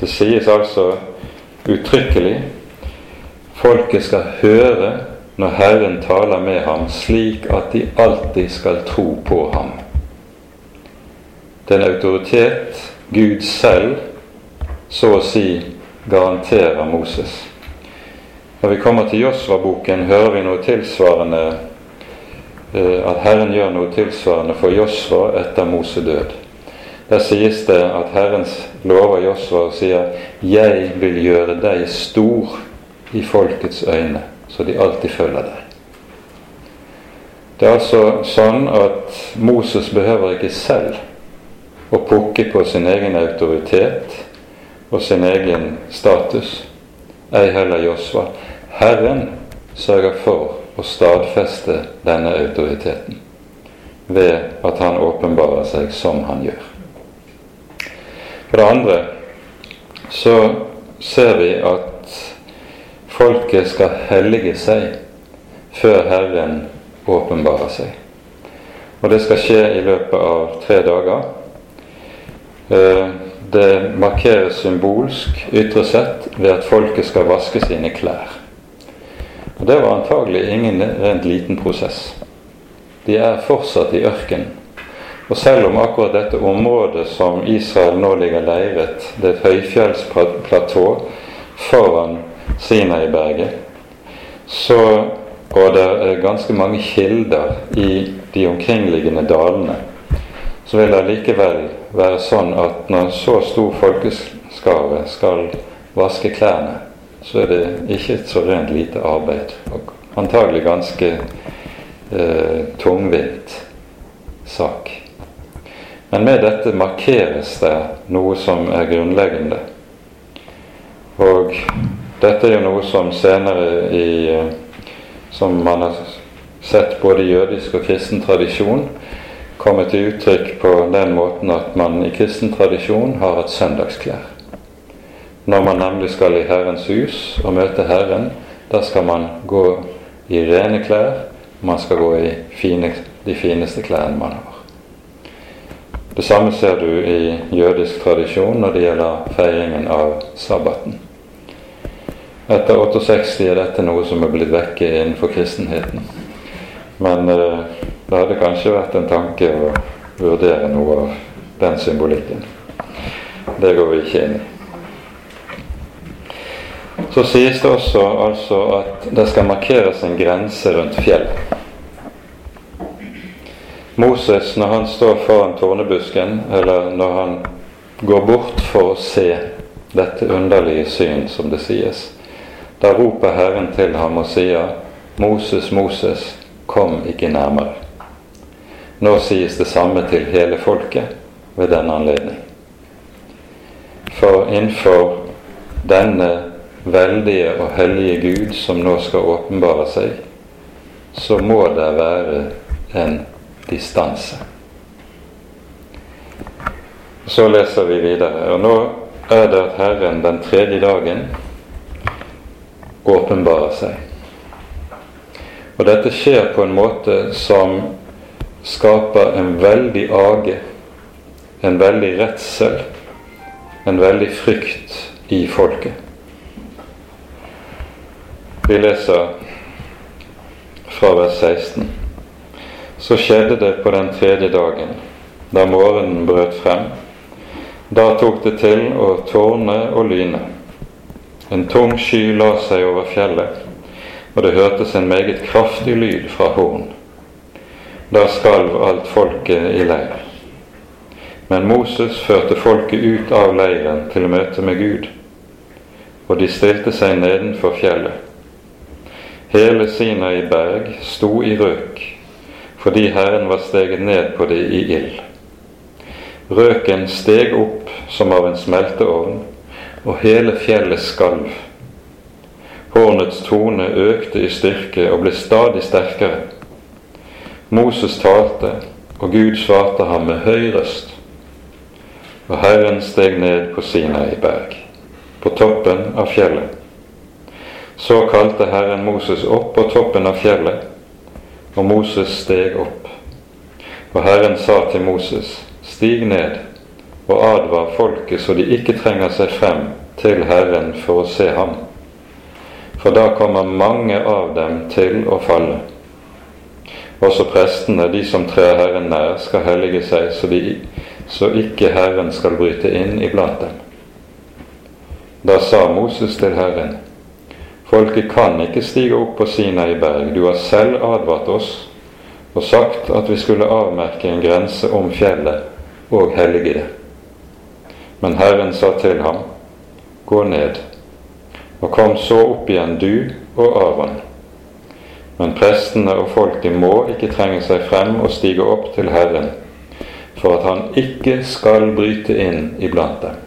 Det sies altså uttrykkelig folket skal høre når Herren taler med ham, slik at de alltid skal tro på ham. Den autoritet Gud selv så å si garanterer Moses. Når vi kommer til Josva-boken, hører vi noe tilsvarende Eh, at Herren gjør noe tilsvarende for Josva etter Mose død. Der sies det at Herrens lover Josva og sier 'Jeg vil gjøre deg stor i folkets øyne', så de alltid følger deg. Det er altså sånn at Moses behøver ikke selv å pukke på sin egen autoritet og sin egen status, ei heller Josva. Herren sørger for å stadfeste denne autoriteten ved at han åpenbarer seg som han gjør. For det andre så ser vi at folket skal hellige seg før Herren åpenbarer seg. Og det skal skje i løpet av tre dager. Eh, det markeres symbolsk ytre sett ved at folket skal vaske sine klær. Og Det var antagelig ingen rent liten prosess. De er fortsatt i ørkenen. Og selv om akkurat dette området som Israel nå ligger leiret, det er et høyfjellsplatå foran Sinai-berget, så og det er ganske mange kilder i de omkringliggende dalene, så vil det likevel være sånn at når så stor folkeskare skal vaske klærne, så er det ikke et så rent lite arbeid. Og antagelig ganske eh, tungvint sak. Men med dette markeres det noe som er grunnleggende. Og dette er jo noe som senere i eh, Som man har sett både i jødisk og kristen tradisjon kommer til uttrykk på den måten at man i kristen tradisjon har hatt søndagsklær. Når man nemlig skal i Herrens hus og møte Herren, da skal man gå i rene klær, man skal gå i fine, de fineste klærne man har. Det samme ser du i jødisk tradisjon når det gjelder feiringen av sabbaten. Etter 68 er dette noe som er blitt vekke innenfor kristenheten. Men eh, det hadde kanskje vært en tanke å vurdere noe av den symbolikken. Det går vi ikke inn i. Så sies det også altså at det skal markeres en grense rundt fjellet. Moses, når han står foran tårnebusken, eller når han går bort for å se dette underlige syn, som det sies, da roper Herren til ham og sier, Moses, Moses, kom ikke nærmere. Nå sies det samme til hele folket ved denne anledning. For innenfor denne veldige og hellige Gud som nå skal åpenbare seg, så må det være en distanse. Så leser vi videre. Og nå er det at Herren den tredje dagen åpenbarer seg. Og dette skjer på en måte som skaper en veldig age, en veldig redsel, en veldig frykt i folket. Vi leser fra vers 16. Så skjedde det på den tredje dagen, da morgenen brøt frem. Da tok det til å tårne og lyne. En tung sky la seg over fjellet, og det hørtes en meget kraftig lyd fra horn. Da skalv alt folket i leir. Men Moses førte folket ut av leiren til møte med Gud, og de stilte seg nedenfor fjellet. Hele Sinai berg sto i røk fordi Herren var steget ned på det i ild. Røken steg opp som av en smelteovn, og hele fjellet skalv. Hornets tone økte i styrke og ble stadig sterkere. Moses talte, og Gud svarte ham med høy røst. Og Herren steg ned på Sinai berg, på toppen av fjellet. Så kalte Herren Moses opp på toppen av fjellet og Moses steg opp. Og Herren sa til Moses, stig ned og advar folket så de ikke trenger seg frem til Herren for å se ham. For da kommer mange av dem til å falle. Også prestene, de som trer Herren nær, skal hellige seg, så, de, så ikke Herren skal bryte inn iblant dem. Da sa Moses til Herren, Folket kan ikke stige opp på Sinai berg. Du har selv advart oss og sagt at vi skulle avmerke en grense om fjellet og hellige det. Men Herren sa til ham, Gå ned, og kom så opp igjen, du og Aron. Men prestene og folket må ikke trenge seg frem og stige opp til Herren, for at han ikke skal bryte inn iblant dem.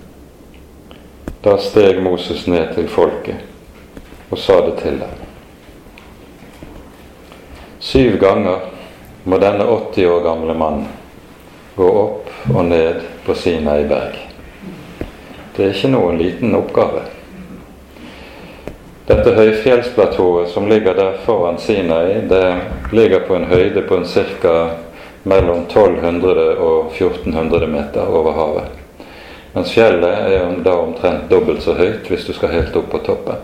Da steg Moses ned til folket og sa det til dem. Syv ganger må denne 80 år gamle mannen gå opp og ned på Sinai berg. Det er ikke noen liten oppgave. Dette høyfjellsplatået som ligger der foran Sinai, det ligger på en høyde på en ca. mellom 1200 og 1400 meter over havet. Mens fjellet er da omtrent dobbelt så høyt hvis du skal helt opp på toppen.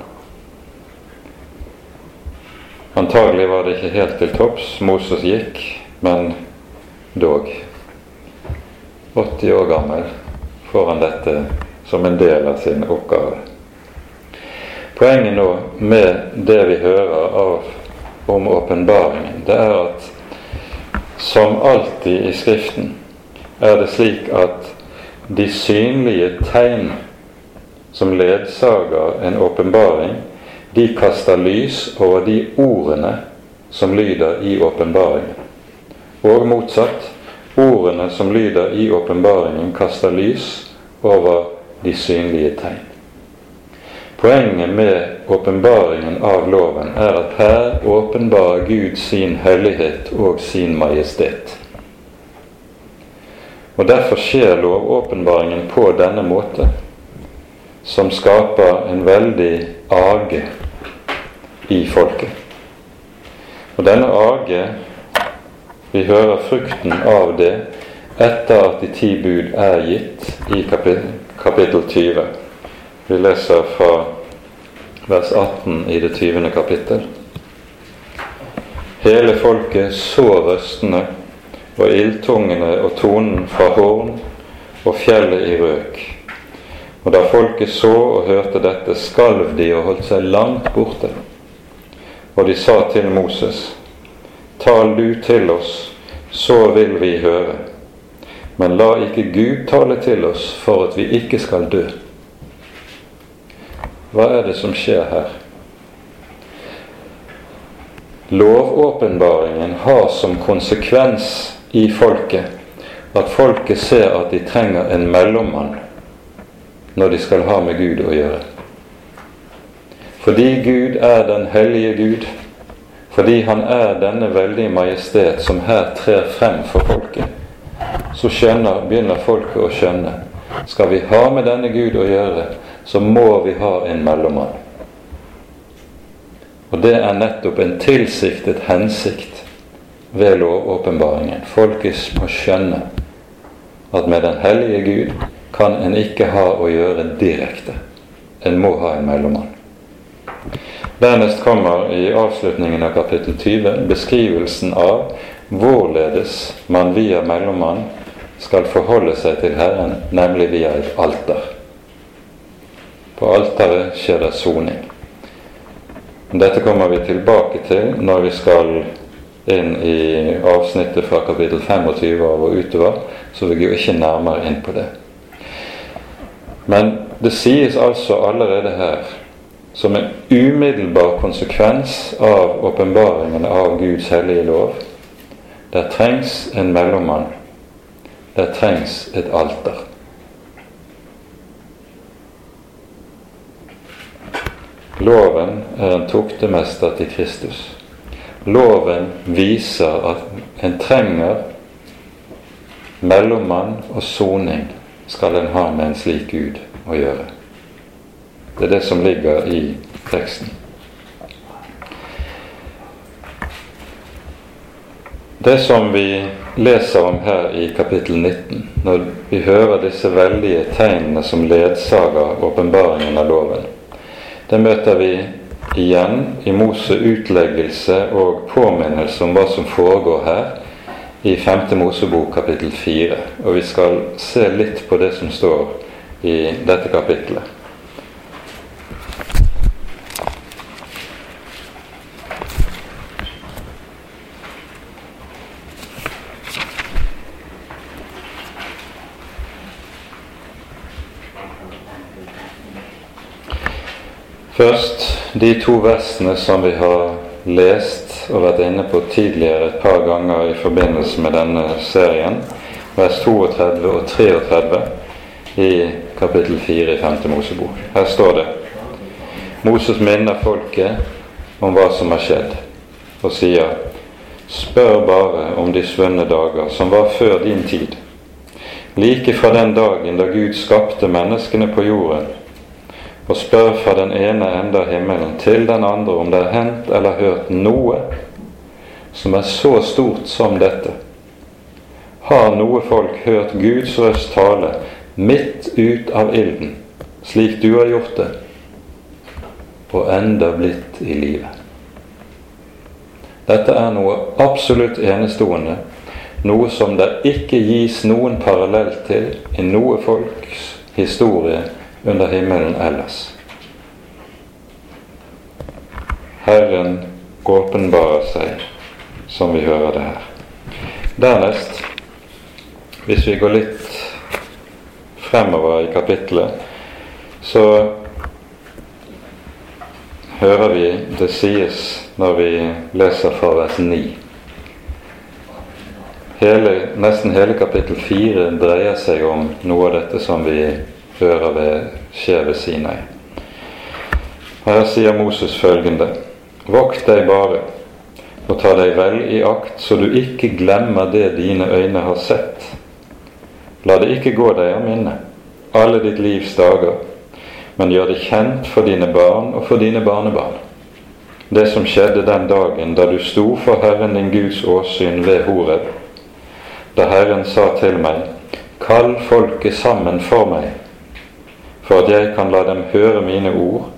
Antagelig var det ikke helt til topps Moses gikk, men dog. 80 år gammel får han dette som en del av sin oppgave. Poenget nå med det vi hører av, om åpenbaringen, det er at som alltid i Skriften er det slik at de synlige tegn som ledsager en åpenbaring, de kaster lys over de ordene som lyder i åpenbaringen. Og motsatt. Ordene som lyder i åpenbaringen, kaster lys over de synlige tegn. Poenget med åpenbaringen av loven er at her åpenbarer Gud sin hellighet og sin majestet. Og Derfor skjer lovåpenbaringen på denne måte som skaper en veldig age i folket. Og denne age, vi hører frukten av det, etter at de ti bud er gitt i kapittel 20. Vi leser fra vers 18 i det 20. kapittel. Hele folket så røstene og ildtungene og tonen fra horn og fjellet i røk. Og da folket så og hørte dette, skalv de og holdt seg langt borte. Og de sa til Moses, Tal du til oss, så vil vi høre. Men la ikke Gud tale til oss for at vi ikke skal dø. Hva er det som skjer her? Lovåpenbaringen har som konsekvens i folket at folket ser at de trenger en mellommann når de skal ha med Gud å gjøre. Fordi Gud er den hellige Gud, fordi Han er denne veldige majestet som her trer frem for folket, så skjønner, begynner folket å skjønne skal vi ha med denne Gud å gjøre, så må vi ha en mellommann. Og det er nettopp en tilsiktet hensikt ved lovåpenbaringen. Folket må skjønne at med den hellige Gud kan en ikke ha å gjøre direkte. En må ha en mellommann. Dernest kommer i avslutningen av kapittel 20 beskrivelsen av hvorledes man via mellommann skal forholde seg til Herren, nemlig via et alter. På alteret skjer det soning. Dette kommer vi tilbake til når vi skal inn i avsnittet fra kapittel 25 av og utover, så vi går ikke nærmere inn på det. Men det sies altså allerede her, som en umiddelbar konsekvens av åpenbaringen av Guds hellige lov, der trengs en mellommann. Der trengs et alter. Loven er en tuktemester til Kristus. Loven viser at en trenger mellommann og soning skal en ha med en slik Gud å gjøre. Det er det som ligger i teksten. Det som vi leser om her i kapittel 19, når vi hører disse veldige tegnene som ledsager åpenbaringen av loven, det møter vi igjen i Mose utleggelse og påminnelse om hva som foregår her i 5. Mosebok kapittel 4. Og vi skal se litt på det som står i dette kapittelet. Først de to versene som vi har lest og vært inne på tidligere et par ganger i forbindelse med denne serien, vers 32 og 33 i kapittel 4 i 5. Mosebok. Her står det Moses minner folket om hva som har skjedd, og sier Spør bare om de svunne dager som var før din tid, like fra den dagen da Gud skapte menneskene på jorden og spør fra den ene ende av himmelen til den andre om det er hendt eller hørt noe som er så stort som dette. Har noe folk hørt Guds røst tale midt ut av ilden, slik du har gjort det, og enda blitt i live? Dette er noe absolutt enestående, noe som det ikke gis noen parallell til i noe folks historie under himmelen ellers. Herren åpenbarer seg, som vi hører det her. Dernest, hvis vi går litt fremover i kapittelet, så hører vi det sies når vi leser fra vers 9. Hele, nesten hele kapittel 4 dreier seg om noe av dette som vi hører ved, skjer Sinai. Her sier Moses følgende.: Vokt deg bare og ta deg vel i akt, så du ikke glemmer det dine øyne har sett. La det ikke gå deg av minne alle ditt livs dager, men gjør det kjent for dine barn og for dine barnebarn. Det som skjedde den dagen da du sto for Herren din Guds åsyn ved Horeb, da Herren sa til meg, Kall folket sammen for meg, for at jeg kan la dem høre mine ord,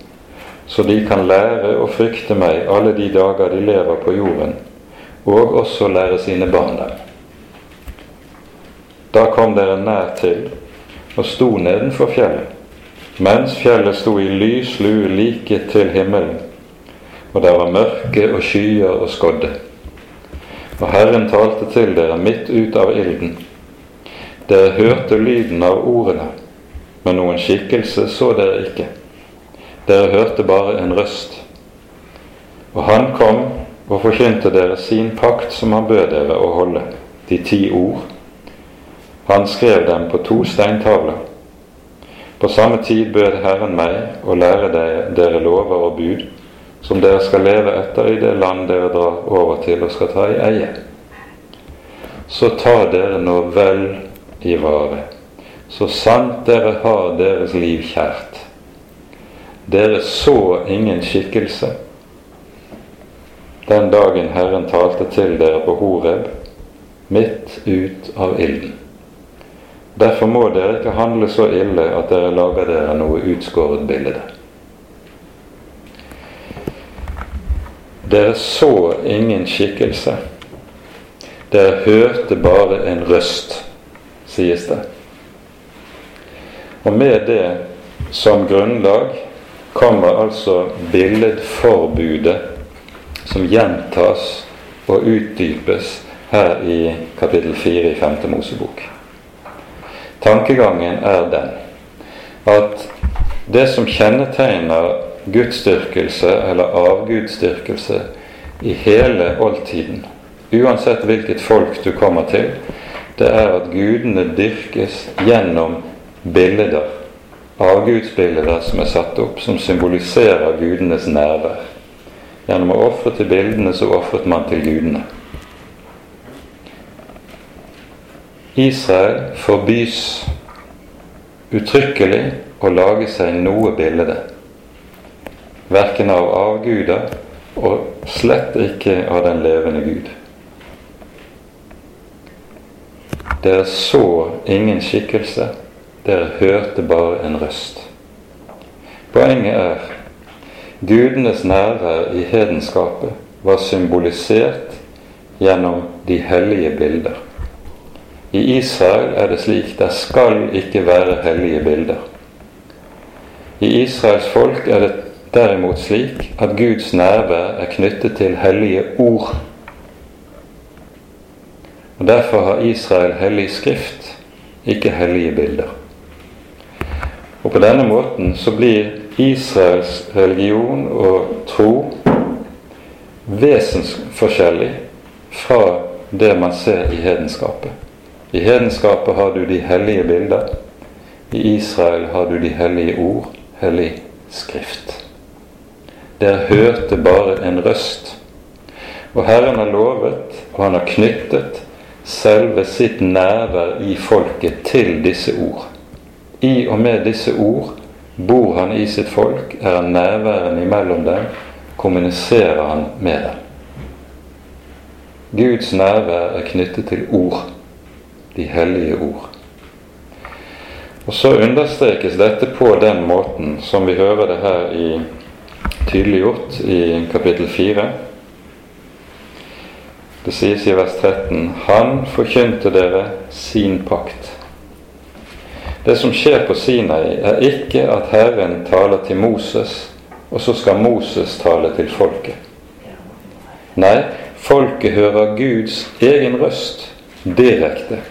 så de kan lære å frykte meg alle de dager de lever på jorden, og også lære sine barn dem. Da kom dere nær til og sto nedenfor fjellet, mens fjellet sto i lys lue like til himmelen, og der var mørke og skyer og skodde. Og Herren talte til dere midt ut av ilden. Dere hørte lyden av ordene, men noen skikkelse så dere ikke. Dere hørte bare en røst. Og han kom og forkynte dere sin pakt som han bød dere å holde, de ti ord. Han skrev dem på to steintavler. På samme tid bød Herren meg å lære dere lover og bud, som dere skal leve etter i det land dere drar over til og skal ta i eie. Så ta dere nå vel i vare, så sant dere har deres liv kjært. Dere så ingen skikkelse den dagen Herren talte til dere på Horeb, midt ut av ilden. Derfor må dere ikke handle så ille at dere lager dere noe utskåret bilde. Dere så ingen skikkelse. Dere hørte bare en røst, sies det. Og med det som grunnlag kommer altså billedforbudet som gjentas og utdypes her i kapittel 4 i 5. Mosebok. Tankegangen er den at det som kjennetegner gudsdyrkelse eller avgudsdyrkelse i hele oldtiden, uansett hvilket folk du kommer til, det er at gudene dyrkes gjennom bilder, avgudsbilder som er satt opp, som symboliserer gudenes nærvær. Gjennom å ofre til bildene så ofret man til gudene. Israel forbys uttrykkelig å lage seg noe bilde verken av avguder og slett ikke av den levende Gud. Dere så ingen skikkelse, dere hørte bare en røst. Poenget er gudenes nærvær i hedenskapet var symbolisert gjennom de hellige bilder. I Israel er det slik der skal ikke være hellige bilder. I Israels folk er det derimot slik at Guds nærvær er knyttet til hellige ord. Og Derfor har Israel hellig skrift, ikke hellige bilder. Og På denne måten så blir Israels religion og tro vesensforskjellig fra det man ser i hedenskapet. I hedenskapet har du de hellige bilder. I Israel har du de hellige ord, hellig skrift. Der hørte bare en røst. Og Herren har lovet, og han har knyttet selve sitt nærvær i folket til disse ord. I og med disse ord bor han i sitt folk, er han nærværende imellom dem, kommuniserer han med dem. Guds nærvær er knyttet til ord, de hellige ord. Og så understrekes dette på den måten som vi hører det her i tydeliggjort i kapittel 4. Det sies i vers 13 Han forkynte dere sin pakt. Det som skjer på Sinai, er ikke at Herren taler til Moses, og så skal Moses tale til folket. Nei, folket hører Guds egen røst direkte.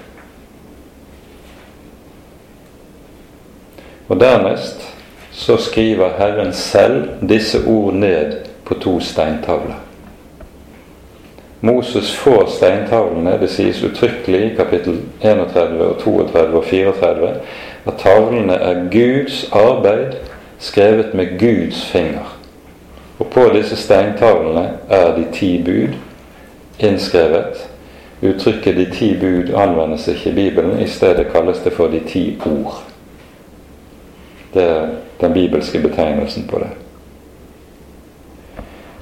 Og dernest så skriver Herren selv disse ord ned på to steintavler. Moses får steintavlene, det sies uttrykkelig i kapittel 31 og 32 og 34 at tavlene er Guds arbeid skrevet med Guds finger. Og på disse steintavlene er de ti bud innskrevet. Uttrykket 'de ti bud' anvendes ikke i Bibelen, i stedet kalles det for 'de ti ord'. Det er den bibelske betegnelsen på det.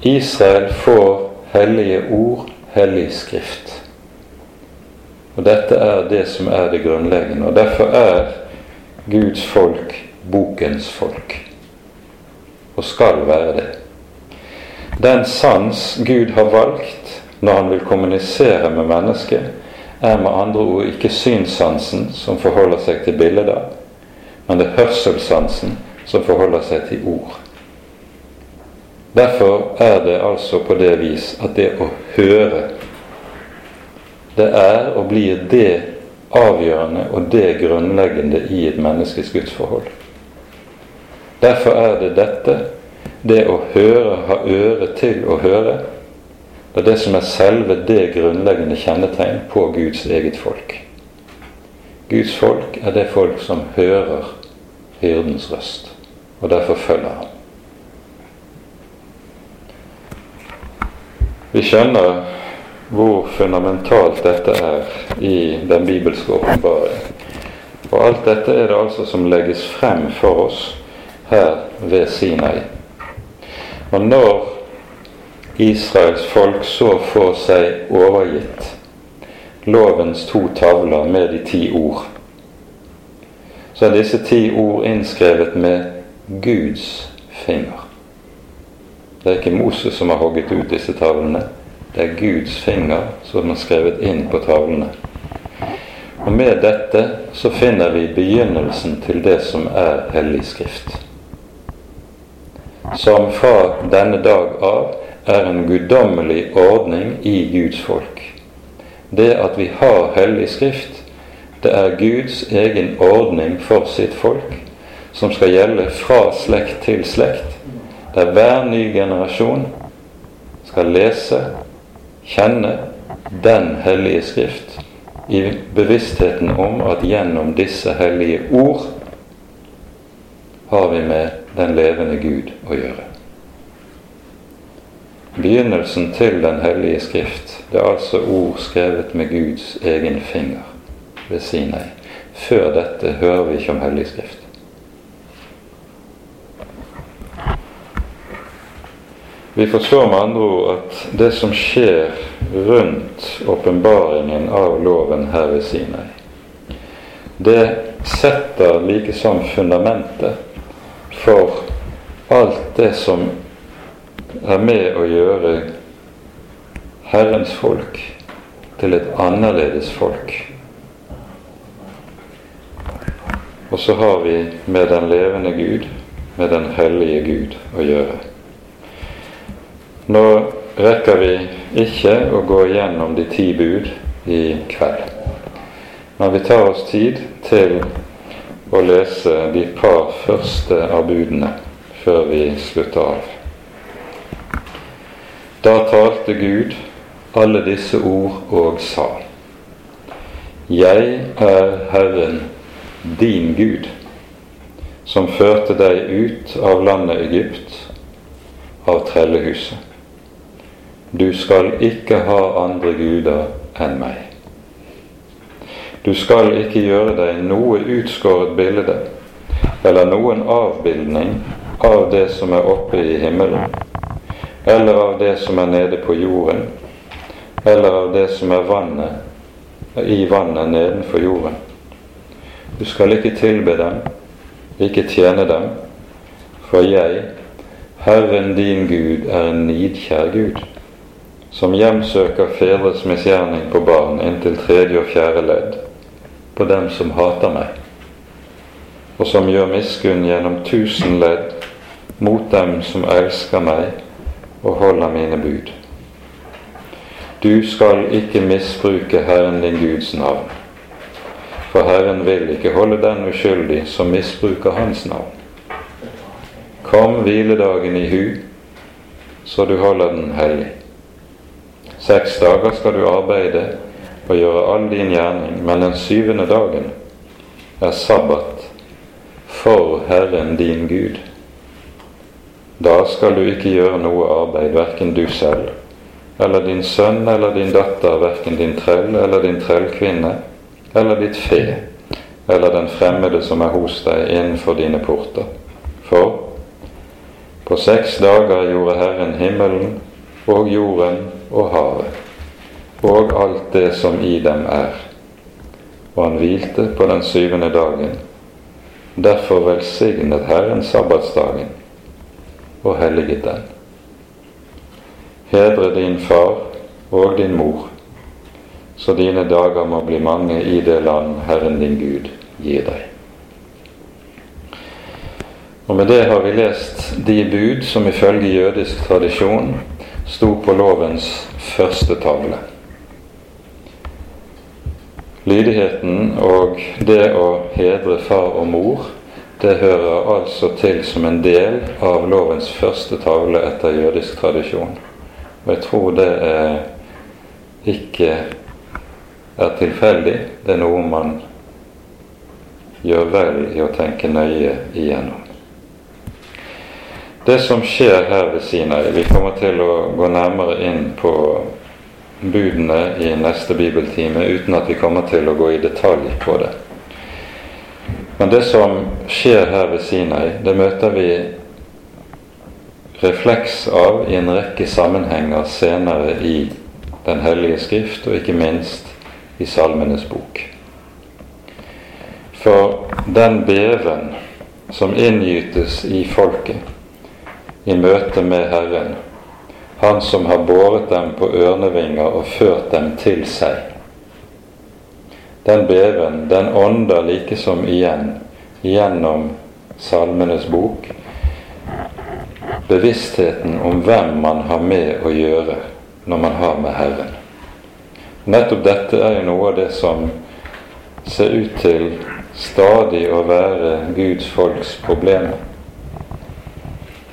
Israel får hellige ord, hellig skrift. Og dette er det som er det grunnleggende. Og derfor er Guds folk bokens folk. Og skal være det. Den sans Gud har valgt når han vil kommunisere med mennesket, er med andre ord ikke synssansen som forholder seg til bilder, men det er hørselssansen som forholder seg til ord. Derfor er det altså på det vis at det å høre, det er og blir det avgjørende og det grunnleggende i et menneskes gudsforhold. Derfor er det dette, det å høre, ha øre til å høre, det er det som er selve det grunnleggende kjennetegn på Guds eget folk. Guds folk er det folk som hører hyrdens røst, og derfor følger ham. Vi skjønner hvor fundamentalt dette er i den bibelske åpenbaring. Og alt dette er det altså som legges frem for oss her ved Sinai. Og når Israels folk så får seg overgitt lovens to tavler med de ti ord, så er disse ti ord innskrevet med Guds finger. Det er ikke Moses som har hogget ut disse tavlene. Det er Guds finger som har skrevet inn på tavlene. Og med dette så finner vi begynnelsen til det som er Hellig Skrift. Som fra denne dag av er en guddommelig ordning i Guds folk. Det at vi har Hellig Skrift, det er Guds egen ordning for sitt folk, som skal gjelde fra slekt til slekt der hver ny generasjon skal lese, kjenne den hellige Skrift i bevisstheten om at gjennom disse hellige ord har vi med den levende Gud å gjøre. Begynnelsen til Den hellige Skrift det er altså ord skrevet med Guds egen finger ved Sinai. Før dette hører vi ikke om Hellig Skrift. Vi forstår med andre ord at det som skjer rundt åpenbaringen av loven her ved Sinai, det setter likesom fundamentet for alt det som er med å gjøre Herrens folk til et annerledes folk. Og så har vi med den levende Gud, med den hellige Gud, å gjøre. Nå rekker vi ikke å gå gjennom de ti bud i kveld. Men vi tar oss tid til å lese de par første av budene før vi slutter av. Da talte Gud alle disse ord og sa:" Jeg er Herren, din Gud, som førte deg ut av landet Egypt, av trellehuset. Du skal ikke ha andre guder enn meg. Du skal ikke gjøre deg noe utskåret bilde eller noen avbildning av det som er oppe i himmelen, eller av det som er nede på jorden, eller av det som er vannet, i vannet nedenfor jorden. Du skal ikke tilbe dem, ikke tjene dem, for jeg, Herren din Gud, er en nidkjær Gud som hjemsøker fedres misgjerning på barn inntil tredje og fjerde ledd, på dem som hater meg, og som gjør miskunn gjennom tusen ledd mot dem som elsker meg og holder mine bud. Du skal ikke misbruke Herren din Guds navn, for Herren vil ikke holde den uskyldig som misbruker Hans navn. Kom hviledagen i hu, så du holder den hellig. Seks dager skal du arbeide og gjøre all din gjerning, men den syvende dagen er sabbat for Herren din Gud. Da skal du ikke gjøre noe arbeid, verken du selv eller din sønn eller din datter, verken din trell eller din trellkvinne eller ditt fe eller den fremmede som er hos deg innenfor dine porter. For på seks dager gjorde Herren himmelen og jorden og havet, og alt det som i dem er, og han hvilte på den syvende dagen. Derfor velsignet Herren sabbatsdagen og helliget den. Hedre din far og din mor, så dine dager må bli mange i det land Herren din Gud gir deg. Og Med det har vi lest de bud som ifølge jødisk tradisjon sto på lovens første tavle. Lydigheten og det å hedre far og mor, det hører altså til som en del av lovens første tavle etter jødisk tradisjon. Og jeg tror det er ikke er tilfeldig. Det er noe man gjør vel i å tenke nøye igjennom. Det som skjer her ved Sinai Vi kommer til å gå nærmere inn på budene i neste bibeltime uten at vi kommer til å gå i detalj på det. Men det som skjer her ved Sinai, det møter vi refleks av i en rekke sammenhenger senere i Den hellige skrift, og ikke minst i Salmenes bok. For den beven som inngytes i folket i møte med Herren, Han som har båret dem på ørnevinger og ført dem til seg. Den beven, den ånder like som igjen gjennom Salmenes bok bevisstheten om hvem man har med å gjøre når man har med Herren. Nettopp dette er jo noe av det som ser ut til stadig å være Guds folks problem.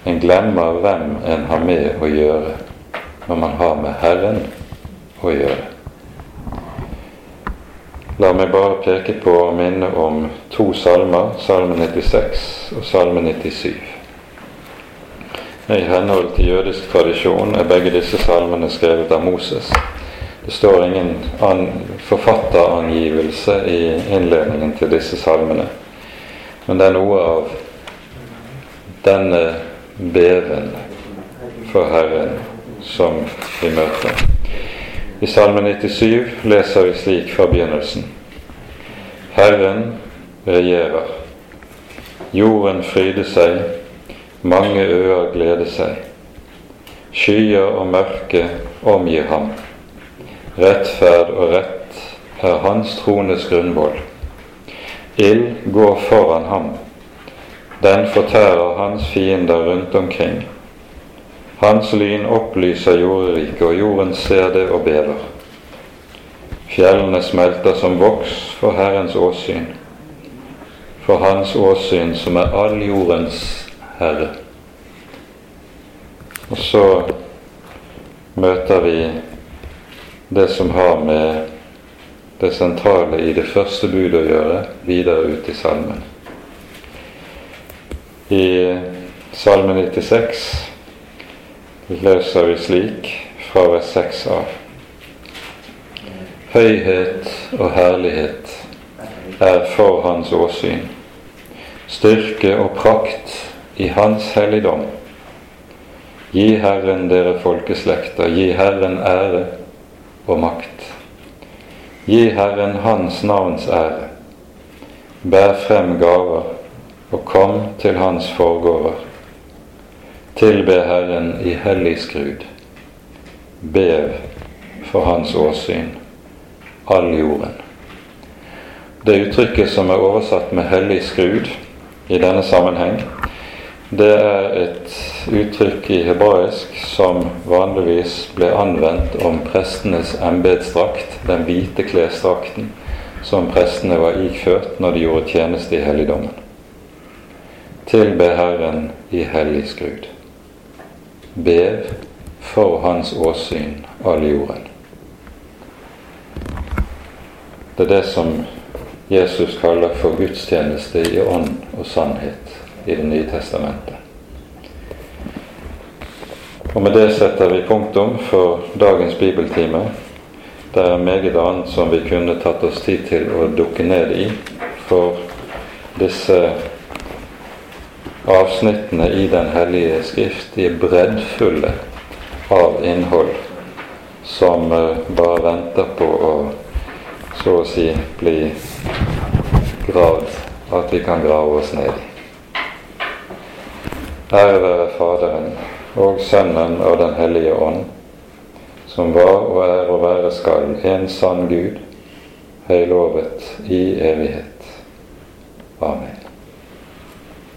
En glemmer hvem en har med å gjøre når man har med Herren å gjøre. La meg bare peke på og minne om to salmer, salme 96 og salme 97. I henhold til jødisk tradisjon er begge disse salmene skrevet av Moses. Det står ingen forfatterangivelse i innledningen til disse salmene. Men det er noe av denne beven for Herren som vi møter. I Salme 97 leser vi slik fra begynnelsen. Herren regjerer. Jorden fryder seg, mange øer gleder seg. Skyer og mørke omgir ham. Rettferd og rett er hans trones grunnvoll. Ild går foran ham. Den fortærer hans fiender rundt omkring. Hans lyn opplyser jorderiket, og jorden ser det og bever. Fjellene smelter som voks for Herrens åsyn, for Hans åsyn som er all jordens herre. Og så møter vi det som har med det sentrale i det første budet å gjøre, videre ut i salmen. I Salme 96 løser vi slik fra vers 6 av. Høyhet og herlighet er for hans åsyn, styrke og prakt i hans helligdom. Gi Herren dere folkeslekter, gi Herren ære og makt. Gi Herren Hans navns ære. Bær frem gaver og kom til Hans forgårder. Tilbe Herren i hellig skrud. Bev for Hans åsyn, all jorden. Det uttrykket som er oversatt med 'hellig skrud' i denne sammenheng, det er et uttrykk i hebraisk som vanligvis ble anvendt om prestenes embetsdrakt, den hvite klesdrakten som prestene var iført når de gjorde tjeneste i helligdommen. Tilbe Herren i hellig skrud. Bev for Hans åsyn all jorden. Det er det som Jesus kaller for gudstjeneste i ånd og sannhet i Det nye testamentet. Og Med det setter vi punktum for dagens bibeltime. Det er meget annet som vi kunne tatt oss tid til å dukke ned i, for disse avsnittene i Den hellige skrift de er breddfulle av innhold som eh, bare venter på å så å si bli gravd at vi kan grave oss ned i. Ære være Faderen og Sønnen og Den hellige ånd, som var og er og være skal en sann Gud, høylovet i evighet. Amen.